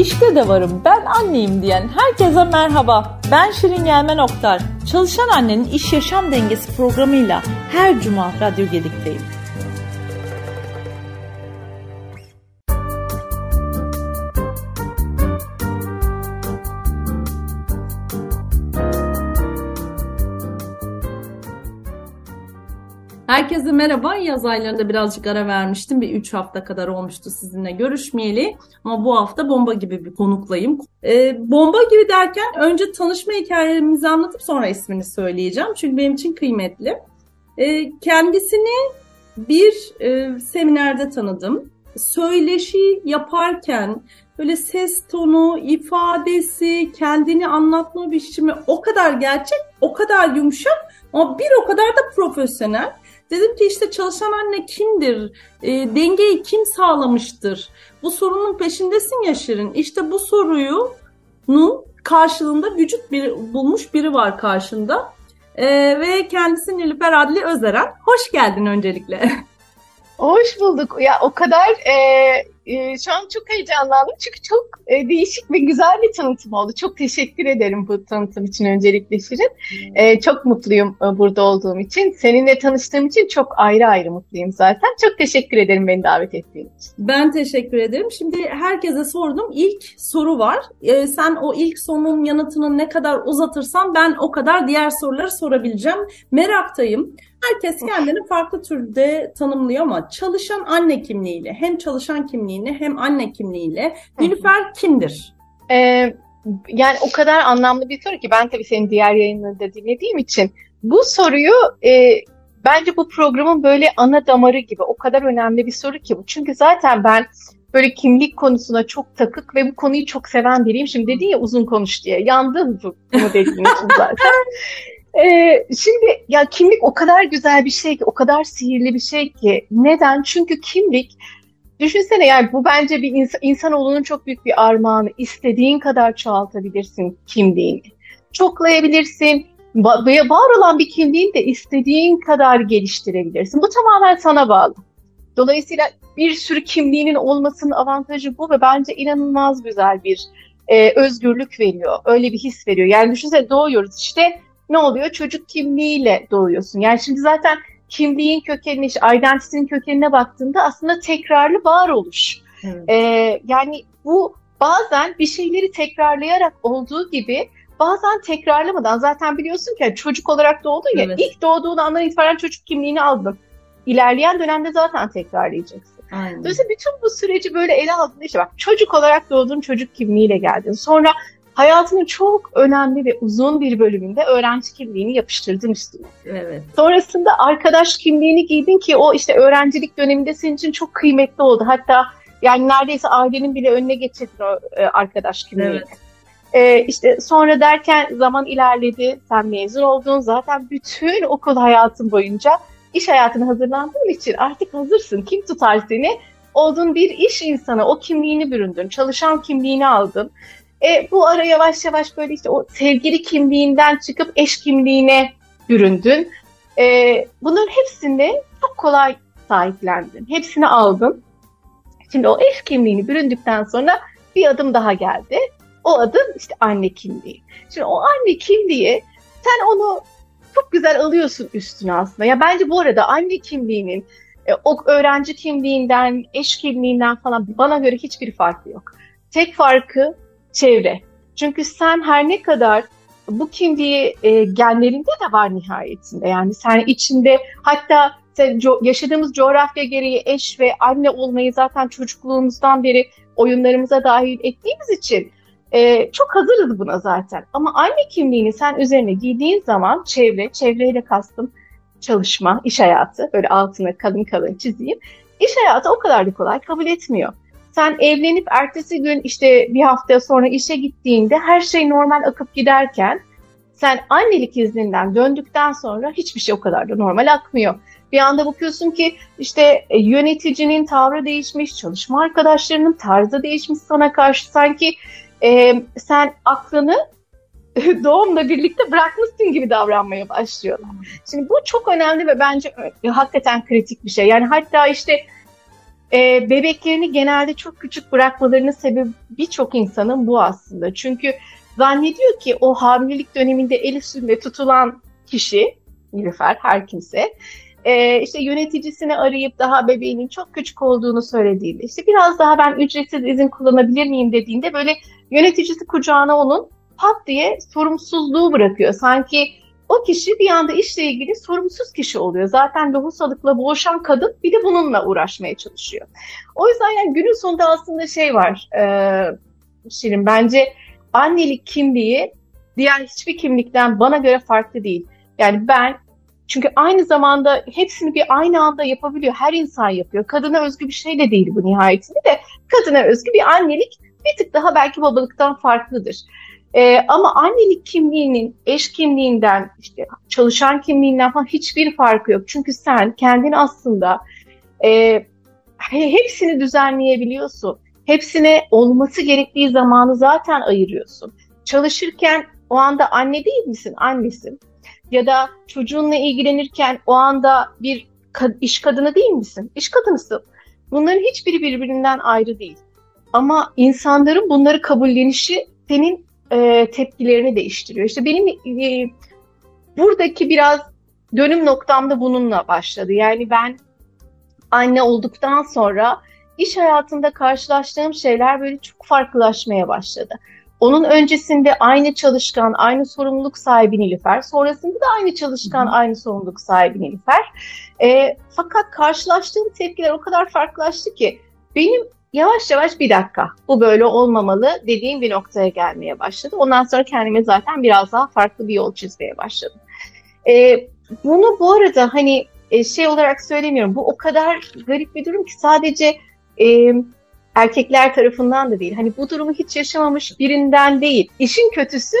İşte de varım ben anneyim diyen herkese merhaba. Ben Şirin Gelmen Oktar. Çalışan Annenin İş Yaşam Dengesi programıyla her cuma Radyo Gedik'teyim. Herkese merhaba. Yaz aylarında birazcık ara vermiştim. Bir 3 hafta kadar olmuştu sizinle görüşmeyeli. Ama bu hafta bomba gibi bir konuklayım. Ee, bomba gibi derken önce tanışma hikayemizi anlatıp sonra ismini söyleyeceğim. Çünkü benim için kıymetli. Ee, kendisini bir e, seminerde tanıdım. Söyleşi yaparken böyle ses tonu, ifadesi, kendini anlatma biçimi o kadar gerçek, o kadar yumuşak ama bir o kadar da profesyonel. Dedim ki işte çalışan anne kimdir? E, dengeyi kim sağlamıştır? Bu sorunun peşindesin ya. İşte bu soruyu karşılığında vücut bir, bulmuş biri var karşında. E, ve kendisi Nilüfer Adli Özeren. Hoş geldin öncelikle. Hoş bulduk. Ya o kadar e, e, şu an çok heyecanlandım çünkü çok e, değişik ve güzel bir tanıtım oldu. Çok teşekkür ederim bu tanıtım için öncelikle Şirin. E, çok mutluyum e, burada olduğum için. Seninle tanıştığım için çok ayrı ayrı mutluyum zaten. Çok teşekkür ederim beni davet ettiğin için. Ben teşekkür ederim. Şimdi herkese sordum. İlk soru var. E, sen o ilk sorunun yanıtını ne kadar uzatırsan ben o kadar diğer soruları sorabileceğim. Meraktayım. Herkes kendini farklı türde tanımlıyor ama çalışan anne kimliğiyle hem çalışan kimliğini hem anne kimliğiyle Nilüfer kimdir? Ee, yani o kadar anlamlı bir soru ki ben tabii senin diğer yayınları da dinlediğim için bu soruyu e, bence bu programın böyle ana damarı gibi o kadar önemli bir soru ki bu. Çünkü zaten ben böyle kimlik konusuna çok takık ve bu konuyu çok seven biriyim. Şimdi dedin ya uzun konuş diye. Yandım bu, bunu dediğin için zaten. Ee, şimdi ya kimlik o kadar güzel bir şey ki, o kadar sihirli bir şey ki. Neden? Çünkü kimlik Düşünsene yani bu bence bir ins- insanoğlunun çok büyük bir armağanı. İstediğin kadar çoğaltabilirsin kimliğini. Çoklayabilirsin. Va- var olan bir kimliğini de istediğin kadar geliştirebilirsin. Bu tamamen sana bağlı. Dolayısıyla bir sürü kimliğinin olmasının avantajı bu ve bence inanılmaz güzel bir e, özgürlük veriyor. Öyle bir his veriyor. Yani düşünsene doğuyoruz işte ne oluyor? Çocuk kimliğiyle doğuyorsun. Yani şimdi zaten kimliğin kökenine, identity'nin kökenine baktığında aslında tekrarlı varoluş. Evet. Ee, yani bu bazen bir şeyleri tekrarlayarak olduğu gibi bazen tekrarlamadan zaten biliyorsun ki çocuk olarak doğdun ya evet. ilk doğduğun andan itibaren çocuk kimliğini aldın. İlerleyen dönemde zaten tekrarlayacaksın. Aynen. Dolayısıyla bütün bu süreci böyle ele aldın işte bak çocuk olarak doğdun çocuk kimliğiyle geldin. Sonra hayatının çok önemli ve uzun bir bölümünde öğrenci kimliğini yapıştırdın üstüne. Evet. Sonrasında arkadaş kimliğini giydin ki o işte öğrencilik döneminde senin için çok kıymetli oldu. Hatta yani neredeyse ailenin bile önüne geçirdin o e, arkadaş kimliğini. Evet. Ee, işte sonra derken zaman ilerledi, sen mezun oldun. Zaten bütün okul hayatın boyunca iş hayatına hazırlandığın için artık hazırsın. Kim tutar seni? Oldun bir iş insanı, o kimliğini büründün, çalışan kimliğini aldın. E, bu ara yavaş yavaş böyle işte o sevgili kimliğinden çıkıp eş kimliğine büründün. E, bunların hepsini çok kolay sahiplendin. Hepsini aldın. Şimdi o eş kimliğini büründükten sonra bir adım daha geldi. O adım işte anne kimliği. Şimdi o anne kimliği sen onu çok güzel alıyorsun üstüne aslında. Ya bence bu arada anne kimliğinin e, o öğrenci kimliğinden, eş kimliğinden falan bana göre hiçbir farkı yok. Tek farkı çevre. Çünkü sen her ne kadar bu kimliği e, genlerinde de var nihayetinde. Yani sen içinde hatta sen, co- yaşadığımız coğrafya gereği eş ve anne olmayı zaten çocukluğumuzdan beri oyunlarımıza dahil ettiğimiz için e, çok hazırız buna zaten. Ama anne kimliğini sen üzerine giydiğin zaman çevre, çevreyle kastım çalışma, iş hayatı, böyle altına kalın kalın çizeyim. İş hayatı o kadar da kolay kabul etmiyor. Sen evlenip ertesi gün işte bir hafta sonra işe gittiğinde her şey normal akıp giderken sen annelik izninden döndükten sonra hiçbir şey o kadar da normal akmıyor. Bir anda bakıyorsun ki işte e, yöneticinin tavrı değişmiş, çalışma arkadaşlarının tarzı değişmiş sana karşı. Sanki e, sen aklını doğumla birlikte bırakmışsın gibi davranmaya başlıyorlar. Şimdi bu çok önemli ve bence hakikaten kritik bir şey. Yani hatta işte e, bebeklerini genelde çok küçük bırakmalarının sebebi birçok insanın bu aslında. Çünkü zannediyor ki o hamilelik döneminde el üstünde tutulan kişi, Nilüfer her kimse, e, işte yöneticisini arayıp daha bebeğinin çok küçük olduğunu söylediğinde, işte biraz daha ben ücretsiz izin kullanabilir miyim dediğinde böyle yöneticisi kucağına onun pat diye sorumsuzluğu bırakıyor. Sanki o kişi bir anda işle ilgili sorumsuz kişi oluyor. Zaten lohusalıkla boğuşan kadın bir de bununla uğraşmaya çalışıyor. O yüzden yani günün sonunda aslında şey var e, Şirin bence annelik kimliği diğer hiçbir kimlikten bana göre farklı değil. Yani ben çünkü aynı zamanda hepsini bir aynı anda yapabiliyor. Her insan yapıyor. Kadına özgü bir şey de değil bu nihayetinde de. Kadına özgü bir annelik bir tık daha belki babalıktan farklıdır. Ee, ama annelik kimliğinin eş kimliğinden, işte çalışan kimliğinden falan hiçbir farkı yok. Çünkü sen kendini aslında e, hepsini düzenleyebiliyorsun. Hepsine olması gerektiği zamanı zaten ayırıyorsun. Çalışırken o anda anne değil misin? Annesin. Ya da çocuğunla ilgilenirken o anda bir iş kadını değil misin? İş kadınısın. Bunların hiçbiri birbirinden ayrı değil. Ama insanların bunları kabullenişi senin e, tepkilerini değiştiriyor. İşte benim e, buradaki biraz dönüm noktam da bununla başladı. Yani ben anne olduktan sonra iş hayatında karşılaştığım şeyler böyle çok farklılaşmaya başladı. Onun öncesinde aynı çalışkan, aynı sorumluluk sahibi Nilüfer, sonrasında da aynı çalışkan, Hı. aynı sorumluluk sahibi Nilüfer. E, fakat karşılaştığım tepkiler o kadar farklılaştı ki benim yavaş yavaş bir dakika bu böyle olmamalı dediğim bir noktaya gelmeye başladı. Ondan sonra kendime zaten biraz daha farklı bir yol çizmeye başladım. E, bunu bu arada hani e, şey olarak söylemiyorum. Bu o kadar garip bir durum ki sadece e, erkekler tarafından da değil. Hani bu durumu hiç yaşamamış birinden değil. İşin kötüsü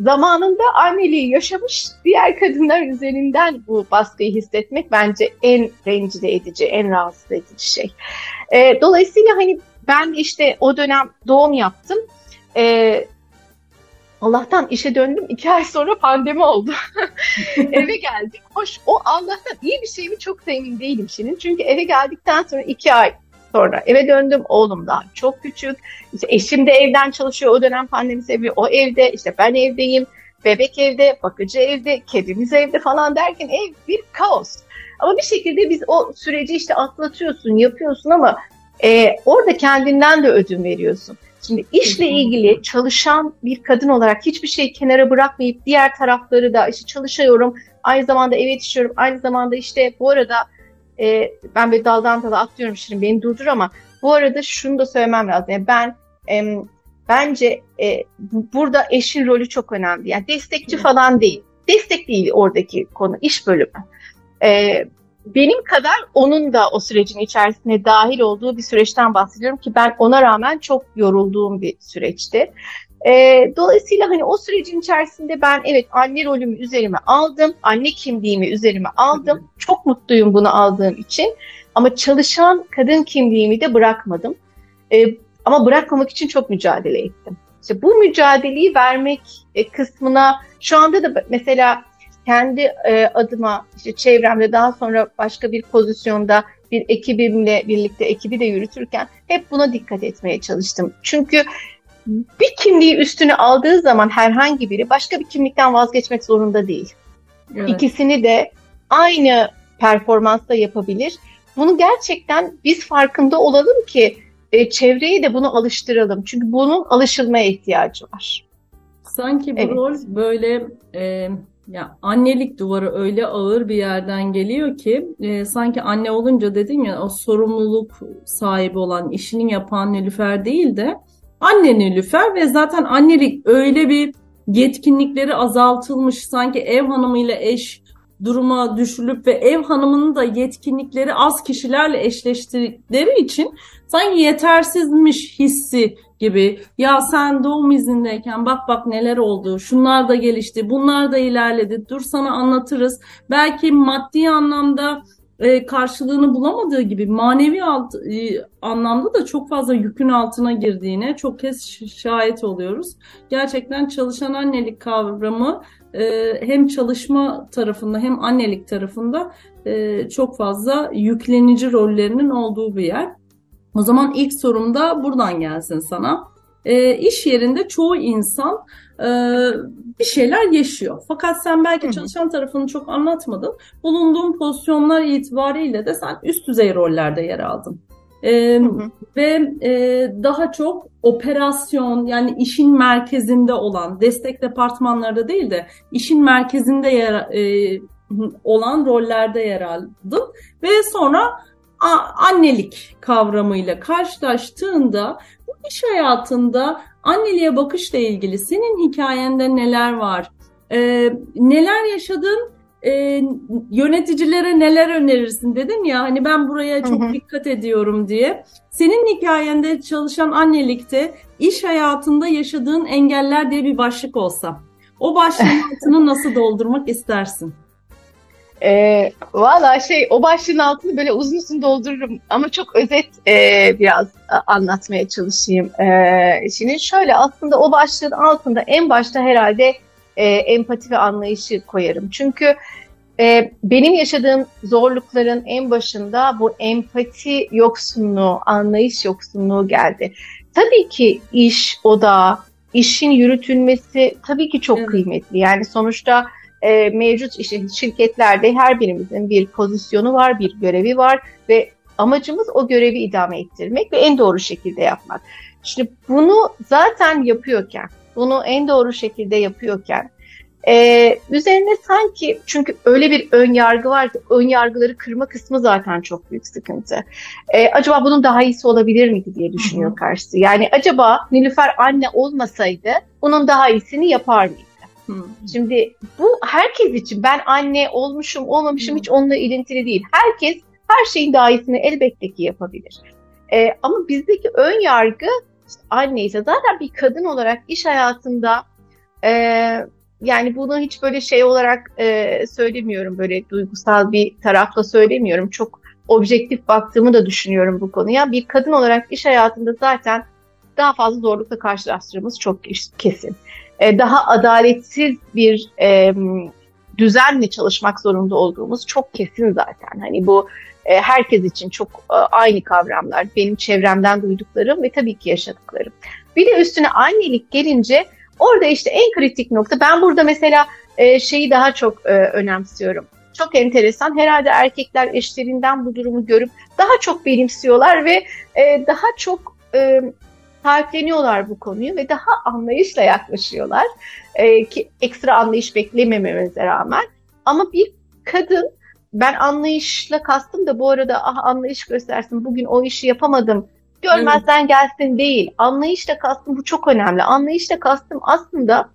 zamanında anneliği yaşamış diğer kadınlar üzerinden bu baskıyı hissetmek bence en rencide edici, en rahatsız edici şey. E, dolayısıyla hani ben işte o dönem doğum yaptım. E, Allah'tan işe döndüm. iki ay sonra pandemi oldu. eve geldik. Hoş o Allah'tan iyi bir şey mi çok da emin değilim şimdi. Çünkü eve geldikten sonra iki ay sonra eve döndüm. Oğlum daha çok küçük. İşte eşim de evden çalışıyor. O dönem pandemi sebebi o evde. İşte ben evdeyim. Bebek evde, bakıcı evde, kedimiz evde falan derken ev bir kaos. Ama bir şekilde biz o süreci işte atlatıyorsun, yapıyorsun ama e, orada kendinden de ödün veriyorsun. Şimdi işle ilgili çalışan bir kadın olarak hiçbir şeyi kenara bırakmayıp diğer tarafları da işte çalışıyorum, aynı zamanda eve yetişiyorum, aynı zamanda işte bu arada e, ben bir daldan dala atlıyorum şimdi beni durdur ama bu arada şunu da söylemem lazım. Yani ben e, bence e, burada eşin rolü çok önemli. Yani destekçi falan değil. Destek değil oradaki konu, iş bölümü. E, benim kadar onun da o sürecin içerisine dahil olduğu bir süreçten bahsediyorum ki ben ona rağmen çok yorulduğum bir süreçti. E, dolayısıyla hani o sürecin içerisinde ben evet anne rolümü üzerime aldım, anne kimliğimi üzerime aldım. Çok mutluyum bunu aldığım için. Ama çalışan kadın kimliğimi de bırakmadım. E, ama bırakmamak için çok mücadele ettim. İşte bu mücadeleyi vermek e, kısmına şu anda da mesela kendi e, adıma işte çevremde daha sonra başka bir pozisyonda bir ekibimle birlikte ekibi de yürütürken hep buna dikkat etmeye çalıştım. Çünkü bir kimliği üstüne aldığı zaman herhangi biri başka bir kimlikten vazgeçmek zorunda değil. Evet. İkisini de aynı performansta yapabilir. Bunu gerçekten biz farkında olalım ki e, çevreyi de bunu alıştıralım. Çünkü bunun alışılmaya ihtiyacı var. Sanki bu evet. rol böyle e, ya annelik duvarı öyle ağır bir yerden geliyor ki e, sanki anne olunca dedin ya o sorumluluk sahibi olan işini yapan Nilüfer değil de anne Nilüfer ve zaten annelik öyle bir yetkinlikleri azaltılmış sanki ev hanımıyla eş duruma düşülüp ve ev hanımının da yetkinlikleri az kişilerle eşleştirdikleri için sanki yetersizmiş hissi gibi. Ya sen doğum izindeyken bak bak neler oldu şunlar da gelişti bunlar da ilerledi dur sana anlatırız. Belki maddi anlamda e, karşılığını bulamadığı gibi manevi alt, e, anlamda da çok fazla yükün altına girdiğine çok kez şahit oluyoruz. Gerçekten çalışan annelik kavramı e, hem çalışma tarafında hem annelik tarafında çok fazla yüklenici rollerinin olduğu bir yer. O zaman ilk sorum da buradan gelsin sana. E, iş yerinde çoğu insan bir şeyler yaşıyor. Fakat sen belki çalışan tarafını çok anlatmadın. Bulunduğun pozisyonlar itibariyle de sen üst düzey rollerde yer aldın. E, ve e, daha çok operasyon yani işin merkezinde olan destek departmanlarda değil de işin merkezinde yer e, olan rollerde yer aldın ve sonra annelik kavramıyla karşılaştığında bu iş hayatında anneliğe bakışla ilgili senin hikayende neler var? Ee, neler yaşadın? Ee, yöneticilere neler önerirsin dedin ya hani ben buraya çok hı hı. dikkat ediyorum diye. Senin hikayende çalışan annelikte iş hayatında yaşadığın engeller diye bir başlık olsa o başlığın altını nasıl doldurmak istersin? E, Valla şey o başlığın altını böyle uzun uzun doldururum ama çok özet e, biraz anlatmaya çalışayım. E, şimdi şöyle aslında o başlığın altında en başta herhalde e, empati ve anlayışı koyarım. Çünkü e, benim yaşadığım zorlukların en başında bu empati yoksunluğu, anlayış yoksunluğu geldi. Tabii ki iş, oda, işin yürütülmesi tabii ki çok evet. kıymetli. Yani sonuçta e, mevcut işte şirketlerde her birimizin bir pozisyonu var, bir görevi var ve amacımız o görevi idame ettirmek ve en doğru şekilde yapmak. Şimdi bunu zaten yapıyorken, bunu en doğru şekilde yapıyorken ee, üzerine sanki çünkü öyle bir ön yargı var ki ön yargıları kırma kısmı zaten çok büyük sıkıntı. Ee, acaba bunun daha iyisi olabilir miydi diye düşünüyor karşısı. Yani acaba Nilüfer anne olmasaydı bunun daha iyisini yapar mıydı? Hmm. Şimdi bu herkes için ben anne olmuşum olmamışım hmm. hiç onunla ilintili değil. Herkes her şeyin iyisini elbette ki yapabilir. Ee, ama bizdeki ön yargı işte anne ise zaten bir kadın olarak iş hayatında e, yani bunu hiç böyle şey olarak e, söylemiyorum böyle duygusal bir tarafla söylemiyorum. Çok objektif baktığımı da düşünüyorum bu konuya. Bir kadın olarak iş hayatında zaten daha fazla zorlukla karşılaştığımız çok kesin. E, daha adaletsiz bir e, düzenle çalışmak zorunda olduğumuz çok kesin zaten. Hani bu e, herkes için çok e, aynı kavramlar. Benim çevremden duyduklarım ve tabii ki yaşadıklarım. Bir de üstüne annelik gelince orada işte en kritik nokta ben burada mesela e, şeyi daha çok e, önemsiyorum. Çok enteresan. Herhalde erkekler eşlerinden bu durumu görüp daha çok benimsiyorlar ve e, daha çok e, sahipleniyorlar bu konuyu ve daha anlayışla yaklaşıyorlar. E, ki ekstra anlayış beklemememize rağmen. Ama bir kadın ben anlayışla kastım da bu arada ah anlayış göstersin bugün o işi yapamadım görmezden gelsin değil. Anlayışla kastım bu çok önemli. Anlayışla kastım aslında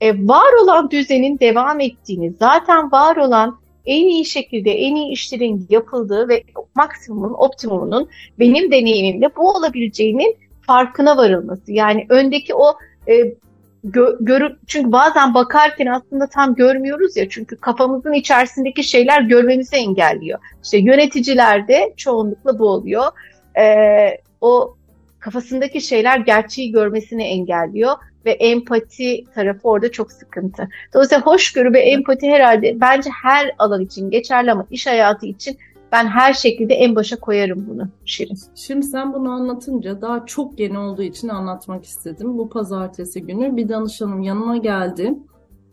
e, var olan düzenin devam ettiğini, zaten var olan en iyi şekilde en iyi işlerin yapıldığı ve maksimumun, optimumunun benim deneyimimde bu olabileceğinin farkına varılması. Yani öndeki o e, gö, görü, çünkü bazen bakarken aslında tam görmüyoruz ya çünkü kafamızın içerisindeki şeyler görmemizi engelliyor. İşte yöneticilerde çoğunlukla bu oluyor. E, o kafasındaki şeyler gerçeği görmesini engelliyor ve empati tarafı orada çok sıkıntı. Dolayısıyla hoşgörü ve empati herhalde bence her alan için geçerli ama iş hayatı için ben her şekilde en başa koyarım bunu Şirin. Şimdi sen bunu anlatınca daha çok yeni olduğu için anlatmak istedim. Bu pazartesi günü bir danışanım yanıma geldi.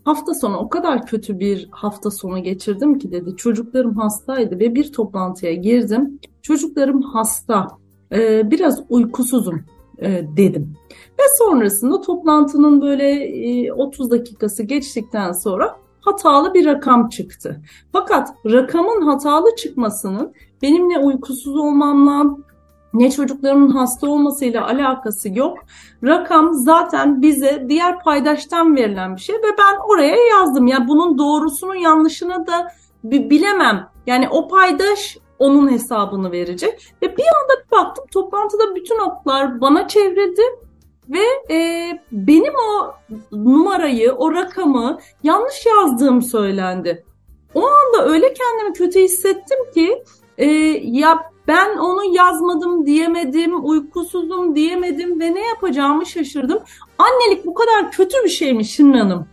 Hafta sonu o kadar kötü bir hafta sonu geçirdim ki dedi. Çocuklarım hastaydı ve bir toplantıya girdim. Çocuklarım hasta. Ee, biraz uykusuzum e, dedim. Ve sonrasında toplantının böyle e, 30 dakikası geçtikten sonra hatalı bir rakam çıktı. Fakat rakamın hatalı çıkmasının benimle uykusuz olmamla ne çocuklarımın hasta olmasıyla alakası yok. Rakam zaten bize diğer paydaştan verilen bir şey ve ben oraya yazdım. Yani bunun doğrusunu yanlışını da bilemem. Yani o paydaş onun hesabını verecek. Ve bir anda bir baktım toplantıda bütün oklar bana çevrildi ve e, benim o numarayı, o rakamı yanlış yazdığım söylendi. O anda öyle kendimi kötü hissettim ki e, ya ben onu yazmadım diyemedim, uykusuzum diyemedim ve ne yapacağımı şaşırdım. Annelik bu kadar kötü bir şeymiş Şirin Hanım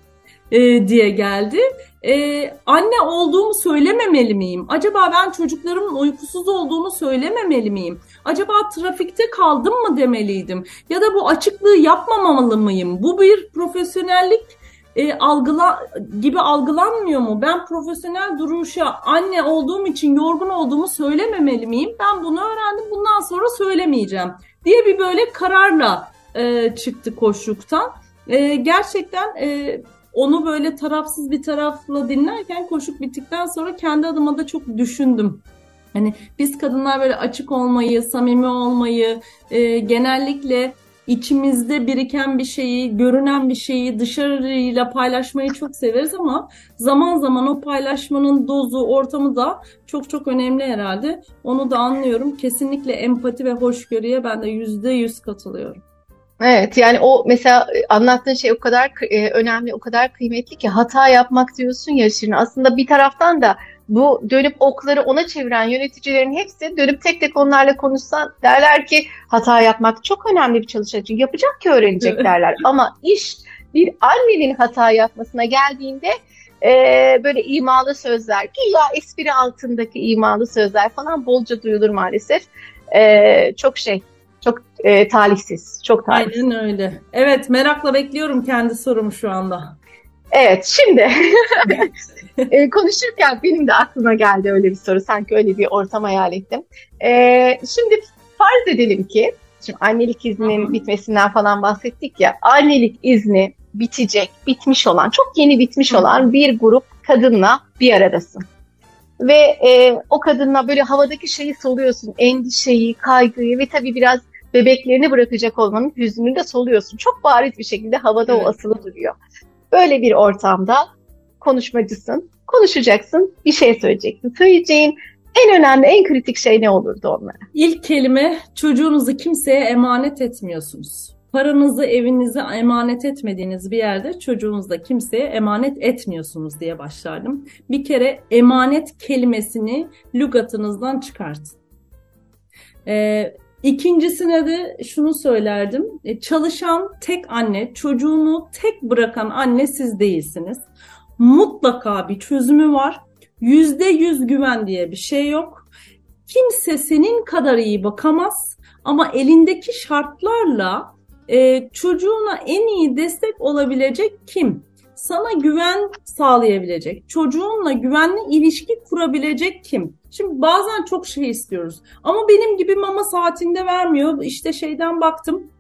e, diye geldi. E, anne olduğumu söylememeli miyim? Acaba ben çocuklarımın uykusuz olduğunu söylememeli miyim? Acaba trafikte kaldım mı demeliydim? Ya da bu açıklığı yapmamalı mıyım? Bu bir profesyonellik e, algıla gibi algılanmıyor mu? Ben profesyonel duruşa anne olduğum için yorgun olduğumu söylememeli miyim? Ben bunu öğrendim. Bundan sonra söylemeyeceğim diye bir böyle kararla e, çıktı koşuktan. E, gerçekten e, onu böyle tarafsız bir tarafla dinlerken koşuk bittikten sonra kendi adıma da çok düşündüm. Hani biz kadınlar böyle açık olmayı, samimi olmayı, e, genellikle içimizde biriken bir şeyi, görünen bir şeyi dışarıyla paylaşmayı çok severiz ama zaman zaman o paylaşmanın dozu, ortamı da çok çok önemli herhalde. Onu da anlıyorum. Kesinlikle empati ve hoşgörüye ben de yüzde yüz katılıyorum. Evet yani o mesela e, anlattığın şey o kadar e, önemli, o kadar kıymetli ki hata yapmak diyorsun ya Şirin. Aslında bir taraftan da bu dönüp okları ona çeviren yöneticilerin hepsi dönüp tek tek onlarla konuşsan derler ki hata yapmak çok önemli bir çalışan için yapacak ki öğrenecek derler. Ama iş bir annenin hata yapmasına geldiğinde e, böyle imalı sözler, güya espri altındaki imalı sözler falan bolca duyulur maalesef. E, çok şey çok e, talihsiz. Çok talihsiz. Aynen öyle. Evet merakla bekliyorum kendi sorumu şu anda. Evet şimdi e, konuşurken benim de aklıma geldi öyle bir soru. Sanki öyle bir ortam hayal ettim. E, şimdi farz edelim ki şimdi annelik izninin bitmesinden falan bahsettik ya. Annelik izni bitecek, bitmiş olan, çok yeni bitmiş olan bir grup kadınla bir aradasın. Ve e, o kadınla böyle havadaki şeyi soluyorsun, endişeyi, kaygıyı ve tabii biraz bebeklerini bırakacak olmanın hüznünü de soluyorsun. Çok bariz bir şekilde havada evet. o asılı duruyor. Böyle bir ortamda konuşmacısın, konuşacaksın, bir şey söyleyeceksin. Söyleyeceğin en önemli, en kritik şey ne olurdu onlara? İlk kelime çocuğunuzu kimseye emanet etmiyorsunuz. Paranızı, evinizi emanet etmediğiniz bir yerde çocuğunuzu da kimseye emanet etmiyorsunuz diye başlardım. Bir kere emanet kelimesini lügatınızdan çıkartın. Ee, İkincisine de şunu söylerdim. E, çalışan tek anne, çocuğunu tek bırakan anne siz değilsiniz. Mutlaka bir çözümü var. Yüzde yüz güven diye bir şey yok. Kimse senin kadar iyi bakamaz ama elindeki şartlarla e, çocuğuna en iyi destek olabilecek kim? Sana güven sağlayabilecek, çocuğunla güvenli ilişki kurabilecek kim? Şimdi bazen çok şey istiyoruz. Ama benim gibi mama saatinde vermiyor. İşte şeyden baktım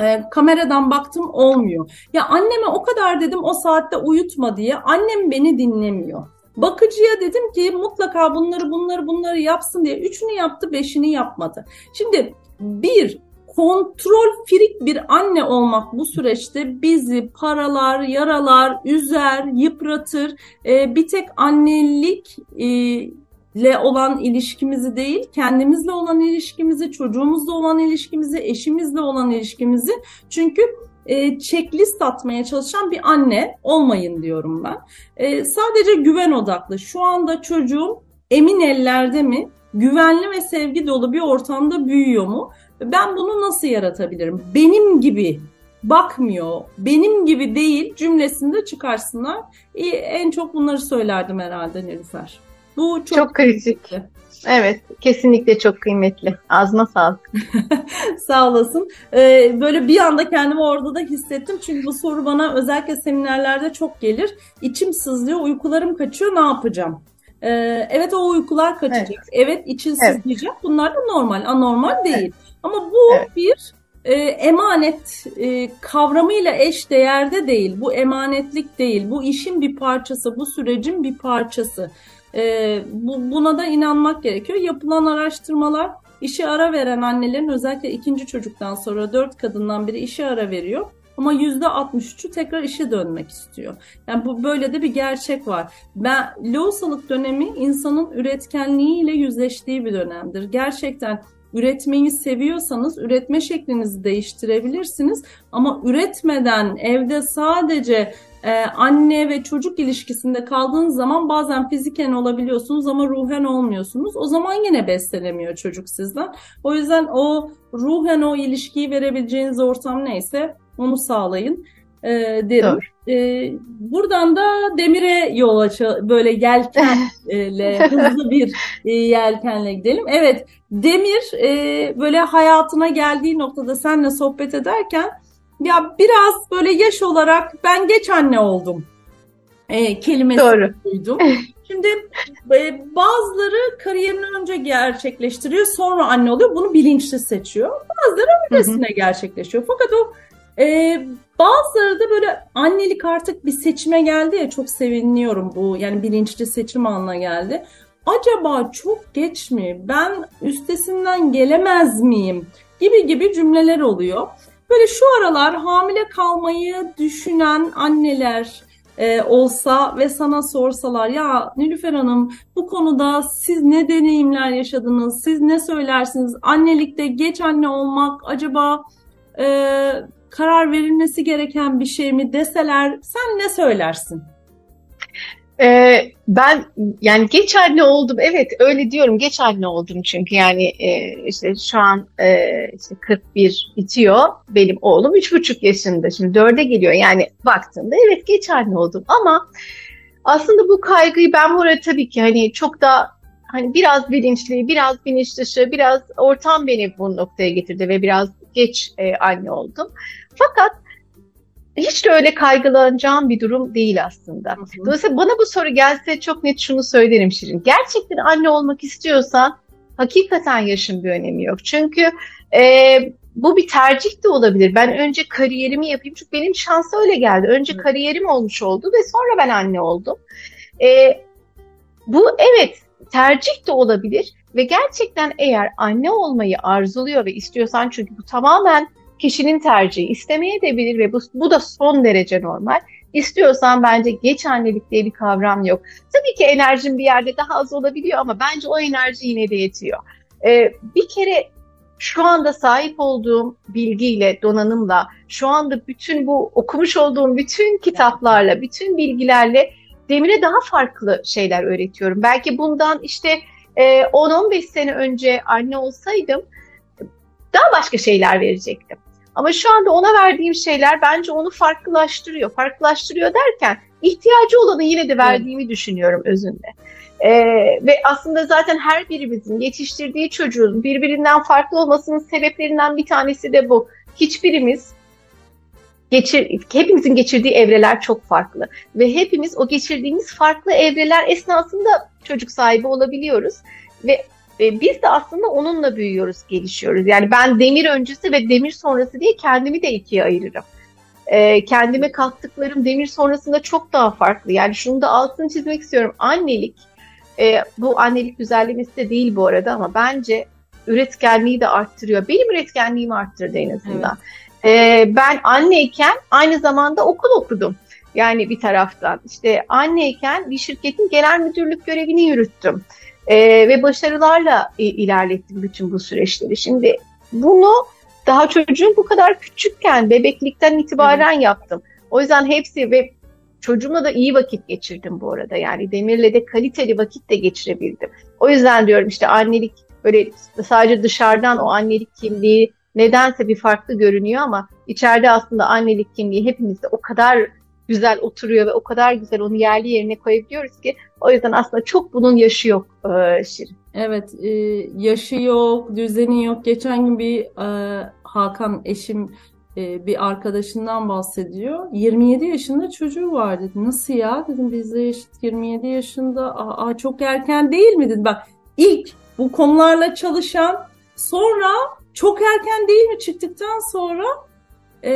e, kameradan baktım olmuyor. Ya anneme o kadar dedim o saatte uyutma diye. Annem beni dinlemiyor. Bakıcıya dedim ki mutlaka bunları bunları bunları yapsın diye. Üçünü yaptı beşini yapmadı. Şimdi bir kontrol firik bir anne olmak bu süreçte bizi paralar, yaralar, üzer, yıpratır. E, bir tek annelik e, ile olan ilişkimizi değil, kendimizle olan ilişkimizi, çocuğumuzla olan ilişkimizi, eşimizle olan ilişkimizi. Çünkü e, checklist atmaya çalışan bir anne olmayın diyorum ben. E, sadece güven odaklı. Şu anda çocuğum emin ellerde mi? Güvenli ve sevgi dolu bir ortamda büyüyor mu? Ben bunu nasıl yaratabilirim? Benim gibi bakmıyor, benim gibi değil cümlesinde çıkarsınlar. En çok bunları söylerdim herhalde Nilüfer. Bu çok, çok kritik. Evet, kesinlikle çok kıymetli. Ağzına sağlık. Sağ olasın. Ee, böyle bir anda kendimi orada da hissettim. Çünkü bu soru bana özellikle seminerlerde çok gelir. İçim sızlıyor, uykularım kaçıyor, ne yapacağım? Ee, evet o uykular kaçacak. Evet, evet için evet. sızlayacak. Bunlar da normal, anormal değil. Evet. Ama bu evet. bir e, emanet e, kavramıyla eş değerde değil. Bu emanetlik değil. Bu işin bir parçası, bu sürecin bir parçası. E, bu, buna da inanmak gerekiyor. Yapılan araştırmalar işe ara veren annelerin özellikle ikinci çocuktan sonra dört kadından biri işe ara veriyor. Ama yüzde 63'ü tekrar işe dönmek istiyor. Yani bu böyle de bir gerçek var. Ben lohusalık dönemi insanın üretkenliğiyle yüzleştiği bir dönemdir. Gerçekten üretmeyi seviyorsanız üretme şeklinizi değiştirebilirsiniz. Ama üretmeden evde sadece e, anne ve çocuk ilişkisinde kaldığınız zaman bazen fiziken olabiliyorsunuz ama ruhen olmuyorsunuz. O zaman yine beslenemiyor çocuk sizden. O yüzden o ruhen o ilişkiyi verebileceğiniz ortam neyse onu sağlayın. e, derim. E, buradan da demire yol aç böyle yelkenle hızlı bir e, yelkenle gidelim. Evet demir e, böyle hayatına geldiği noktada senle sohbet ederken ya biraz böyle yaş olarak ben geç anne oldum e, kelimesi Doğru. duydum. Şimdi e, bazıları kariyerini önce gerçekleştiriyor sonra anne oluyor. Bunu bilinçli seçiyor. Bazıları öylesine gerçekleşiyor. Fakat o e, bazıları da böyle annelik artık bir seçime geldi ya çok seviniyorum bu. Yani bilinçli seçim anına geldi. Acaba çok geç mi? Ben üstesinden gelemez miyim? Gibi gibi cümleler oluyor. Böyle şu aralar hamile kalmayı düşünen anneler, e, olsa ve sana sorsalar ya Nilüfer Hanım bu konuda siz ne deneyimler yaşadınız? Siz ne söylersiniz? Annelikte geç anne olmak acaba e, karar verilmesi gereken bir şey mi deseler sen ne söylersin? Ee, ben yani geç anne oldum. Evet öyle diyorum. Geç anne oldum çünkü yani e, işte şu an e, işte 41 bitiyor. Benim oğlum 3,5 yaşında. Şimdi 4'e geliyor. Yani baktığımda evet geç anne oldum ama aslında bu kaygıyı ben burada tabii ki hani çok da hani biraz bilinçli, biraz bilinç dışı, biraz ortam beni bu noktaya getirdi ve biraz geç e, anne oldum. Fakat hiç de öyle kaygılanacağım bir durum değil aslında. Hı hı. Dolayısıyla bana bu soru gelse çok net şunu söylerim Şirin. Gerçekten anne olmak istiyorsan hakikaten yaşın bir önemi yok. Çünkü e, bu bir tercih de olabilir. Ben önce kariyerimi yapayım. Çünkü benim şans öyle geldi. Önce hı. kariyerim olmuş oldu ve sonra ben anne oldum. E, bu evet tercih de olabilir ve gerçekten eğer anne olmayı arzuluyor ve istiyorsan çünkü bu tamamen kişinin tercihi istemeye de bilir ve bu, bu da son derece normal. İstiyorsan bence geç annelik diye bir kavram yok. Tabii ki enerjin bir yerde daha az olabiliyor ama bence o enerji yine de yetiyor. Ee, bir kere şu anda sahip olduğum bilgiyle, donanımla, şu anda bütün bu okumuş olduğum bütün kitaplarla, bütün bilgilerle Demir'e daha farklı şeyler öğretiyorum. Belki bundan işte 10-15 e, sene önce anne olsaydım daha başka şeyler verecektim. Ama şu anda ona verdiğim şeyler bence onu farklılaştırıyor. Farklılaştırıyor derken ihtiyacı olanı yine de verdiğimi evet. düşünüyorum özünde. Ee, ve aslında zaten her birimizin yetiştirdiği çocuğun birbirinden farklı olmasının sebeplerinden bir tanesi de bu. Hiçbirimiz geçir, hepimizin geçirdiği evreler çok farklı ve hepimiz o geçirdiğimiz farklı evreler esnasında çocuk sahibi olabiliyoruz ve ve biz de aslında onunla büyüyoruz, gelişiyoruz. Yani ben demir öncesi ve demir sonrası diye kendimi de ikiye ayırırım. Ee, kendime kattıklarım demir sonrasında çok daha farklı. Yani şunu da altını çizmek istiyorum. Annelik, e, bu annelik güzellemesi de değil bu arada ama bence üretkenliği de arttırıyor. Benim üretkenliğimi arttırdı en azından. Evet. Ee, ben anneyken aynı zamanda okul okudum. Yani bir taraftan işte anneyken bir şirketin genel müdürlük görevini yürüttüm. E, ve başarılarla e, ilerlettim bütün bu süreçleri. Şimdi bunu daha çocuğum bu kadar küçükken, bebeklikten itibaren evet. yaptım. O yüzden hepsi ve çocuğumla da iyi vakit geçirdim bu arada. Yani Demir'le de kaliteli vakit de geçirebildim. O yüzden diyorum işte annelik böyle sadece dışarıdan o annelik kimliği nedense bir farklı görünüyor ama içeride aslında annelik kimliği hepimizde o kadar güzel oturuyor ve o kadar güzel onu yerli yerine koyabiliyoruz ki o yüzden aslında çok bunun yaşı yok e, Şirin. Evet e, yaşı yok, düzeni yok. Geçen gün bir e, Hakan eşim e, bir arkadaşından bahsediyor. 27 yaşında çocuğu var dedi. Nasıl ya? Dedim bizde yaşıt 27 yaşında. Aa, çok erken değil mi? Dedi. Bak ilk bu konularla çalışan sonra çok erken değil mi çıktıktan sonra e,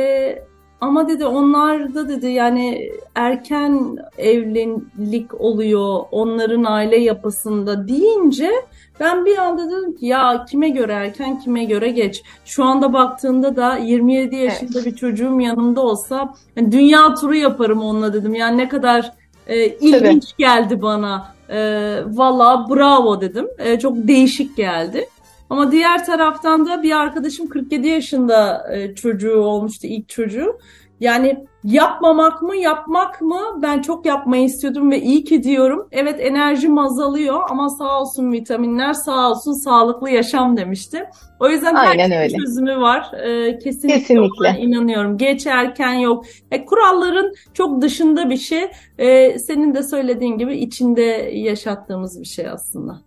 ama dedi onlar da dedi yani erken evlilik oluyor onların aile yapısında deyince ben bir anda dedim ki ya kime göre erken kime göre geç. Şu anda baktığında da 27 yaşında evet. bir çocuğum yanımda olsa yani dünya turu yaparım onunla dedim. Yani ne kadar e, ilginç Tabii. geldi bana. E, Valla bravo dedim. E, çok değişik geldi. Ama diğer taraftan da bir arkadaşım 47 yaşında e, çocuğu olmuştu ilk çocuğu. Yani Yapmamak mı, yapmak mı? Ben çok yapmayı istiyordum ve iyi ki diyorum. Evet enerjim azalıyor ama sağ olsun vitaminler, sağ olsun sağlıklı yaşam demişti. O yüzden Aynen her öyle. çözümü var. Ee, kesinlikle, Kesinlikle. inanıyorum. Geç erken yok. E, kuralların çok dışında bir şey. Ee, senin de söylediğin gibi içinde yaşattığımız bir şey aslında.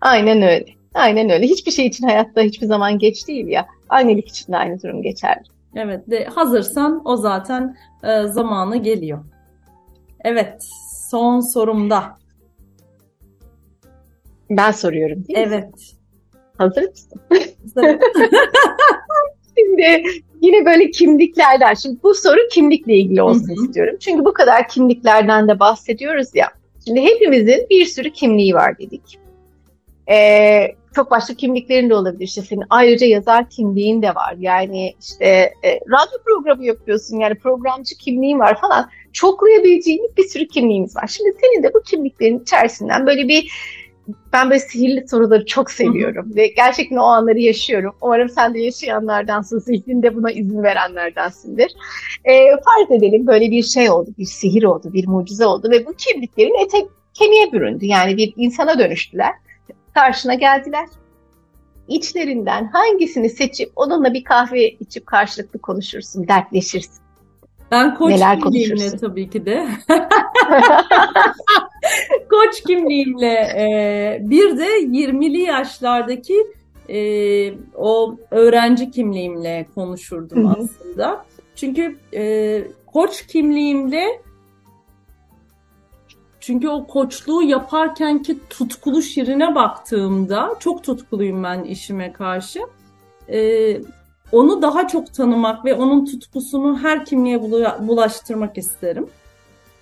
Aynen öyle. Aynen öyle. Hiçbir şey için hayatta hiçbir zaman geç değil ya. Annelik için de aynı durum geçerli. Evet, de hazırsan o zaten e, zamanı geliyor. Evet, son sorumda. Ben soruyorum değil mi? Evet. Hazır mısın? Şimdi yine böyle kimliklerden. Şimdi bu soru kimlikle ilgili olsun Hı hı. istiyorum. Çünkü bu kadar kimliklerden de bahsediyoruz ya. Şimdi hepimizin bir sürü kimliği var dedik. Ee, çok başka kimliklerin de olabilir. İşte senin ayrıca yazar kimliğin de var. Yani işte e, radyo programı yapıyorsun. Yani programcı kimliğin var falan. Çoklayabileceğiniz bir sürü kimliğimiz var. Şimdi senin de bu kimliklerin içerisinden böyle bir ben böyle sihirli soruları çok seviyorum ve gerçekten o anları yaşıyorum. Umarım sen de yaşayanlardansın, zihninde buna izin verenlerdensindir. Ee, farz edelim böyle bir şey oldu, bir sihir oldu, bir mucize oldu ve bu kimliklerin ete kemiğe büründü. Yani bir insana dönüştüler. Karşına geldiler. İçlerinden hangisini seçip onunla bir kahve içip karşılıklı konuşursun, dertleşirsin. Ben koç Neler kimliğimle tabii ki de. Koç kimliğimle e, bir de 20'li yaşlardaki e, o öğrenci kimliğimle konuşurdum aslında. Çünkü e, koç kimliğimle çünkü o koçluğu yaparkenki tutkulu Şirin'e baktığımda çok tutkuluyum ben işime karşı. Ee, onu daha çok tanımak ve onun tutkusunu her kimliğe bulaştırmak isterim.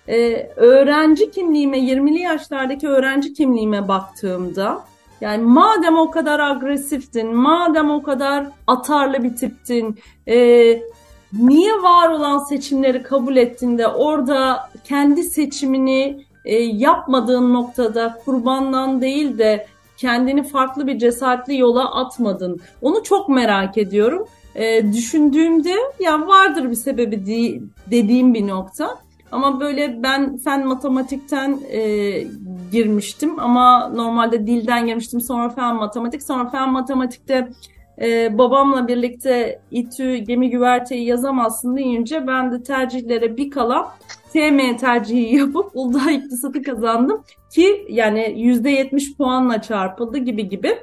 Ee, öğrenci kimliğime, 20'li yaşlardaki öğrenci kimliğime baktığımda yani madem o kadar agresiftin, madem o kadar atarlı bir tiptin, e, niye var olan seçimleri kabul ettin de orada kendi seçimini e, yapmadığın noktada kurbandan değil de kendini farklı bir cesaretli yola atmadın. Onu çok merak ediyorum. E, düşündüğümde ya vardır bir sebebi di- dediğim bir nokta. Ama böyle ben fen matematikten e, girmiştim ama normalde dilden girmiştim sonra fen matematik sonra fen matematikte e, babamla birlikte İTÜ gemi güverteyi yazamazsın deyince ben de tercihlere bir kala TM tercihi yapıp Uludağ İktisatı kazandım ki yani %70 puanla çarpıldı gibi gibi.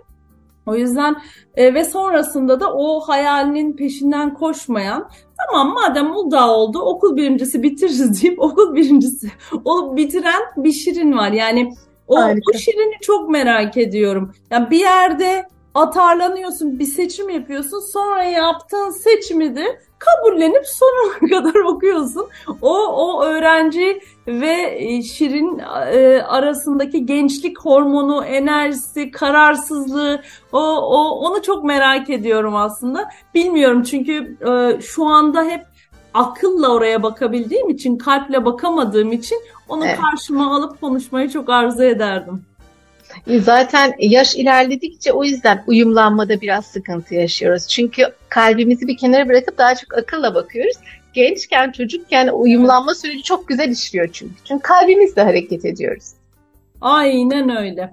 O yüzden e, ve sonrasında da o hayalinin peşinden koşmayan tamam madem Uludağ oldu okul birincisi bitiririz deyip okul birincisi olup bitiren bir Şirin var. Yani o, Harika. o Şirin'i çok merak ediyorum. Yani bir yerde atarlanıyorsun, bir seçim yapıyorsun. Sonra yaptığın seçimi de kabullenip sonuna kadar okuyorsun. O o öğrenci ve e, Şirin e, arasındaki gençlik hormonu, enerjisi, kararsızlığı o, o onu çok merak ediyorum aslında. Bilmiyorum çünkü e, şu anda hep akılla oraya bakabildiğim için, kalple bakamadığım için onu Evet. karşıma alıp konuşmayı çok arzu ederdim. Zaten yaş ilerledikçe o yüzden uyumlanmada biraz sıkıntı yaşıyoruz. Çünkü kalbimizi bir kenara bırakıp daha çok akılla bakıyoruz. Gençken, çocukken uyumlanma süreci çok güzel işliyor çünkü. Çünkü kalbimizle hareket ediyoruz. Aynen öyle.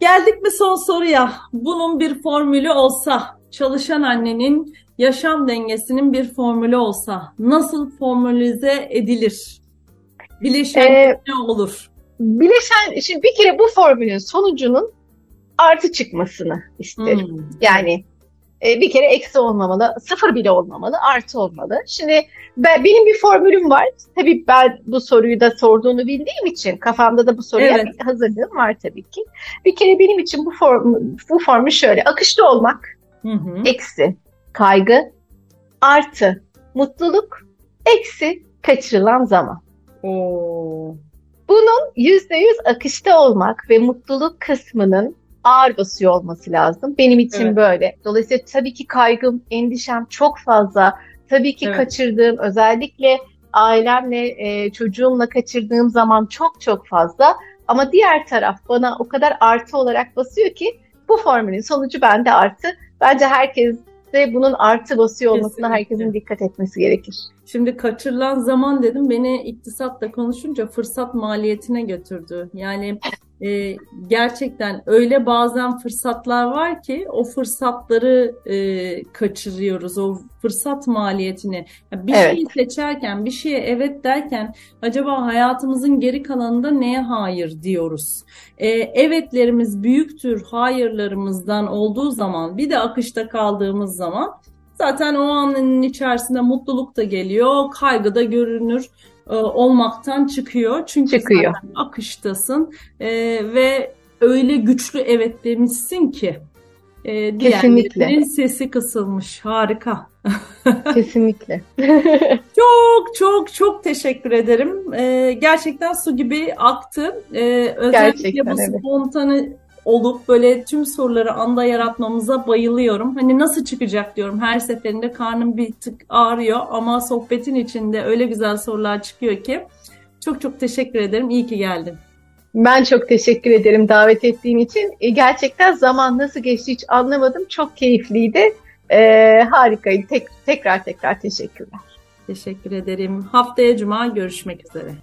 Geldik mi son soruya? Bunun bir formülü olsa, çalışan annenin yaşam dengesinin bir formülü olsa nasıl formülize edilir? Bileşen Ee, ne olur? Bileşen, şimdi bir kere bu formülün sonucunun artı çıkmasını isterim. Hmm. Yani e, bir kere eksi olmamalı, sıfır bile olmamalı, artı olmalı. Şimdi ben, benim bir formülüm var. Tabii ben bu soruyu da sorduğunu bildiğim için kafamda da bu soruya Evet. hazırlığım var tabii ki. Bir kere benim için bu form, bu formül şöyle. Akışta olmak, Hı hı. eksi kaygı, artı mutluluk, eksi kaçırılan zaman. Oo. Bunun yüzde yüz akışta olmak ve mutluluk kısmının ağır basıyor olması lazım. Benim için Evet. böyle. Dolayısıyla tabii ki kaygım, endişem çok fazla. Tabii ki Evet. kaçırdığım, özellikle ailemle, e, çocuğumla kaçırdığım zaman çok çok fazla. Ama diğer taraf bana o kadar artı olarak basıyor ki bu formülün sonucu bende artı. Bence herkes de bunun artı basıyor olmasına Kesinlikle. herkesin dikkat etmesi gerekir. Şimdi kaçırılan zaman dedim beni iktisatla konuşunca fırsat maliyetine götürdü. Yani e, gerçekten öyle bazen fırsatlar var ki o fırsatları e, kaçırıyoruz. O fırsat maliyetini. Yani bir evet. şeyi seçerken, bir şeye evet derken acaba hayatımızın geri kalanında neye hayır diyoruz. E, evetlerimiz büyüktür hayırlarımızdan olduğu zaman bir de akışta kaldığımız zaman zaten o anın içerisinde mutluluk da geliyor, kaygı da görünür e, olmaktan çıkıyor. Çünkü çıkıyor. zaten akıştasın e, ve öyle güçlü evet demişsin ki e, Kesinlikle. sesi kısılmış. Harika. Kesinlikle. çok çok çok teşekkür ederim. E, gerçekten su gibi aktı. E, özellikle gerçekten, bu evet. Olup böyle tüm soruları anda yaratmamıza bayılıyorum. Hani nasıl çıkacak diyorum her seferinde karnım bir tık ağrıyor ama sohbetin içinde öyle güzel sorular çıkıyor ki. Çok çok teşekkür ederim. İyi ki geldin. Ben çok teşekkür ederim davet ettiğin için. E, gerçekten zaman nasıl geçti hiç anlamadım. Çok keyifliydi. Ee, harikaydı. Tek, tekrar tekrar teşekkürler. Teşekkür ederim. Haftaya Cuma görüşmek üzere.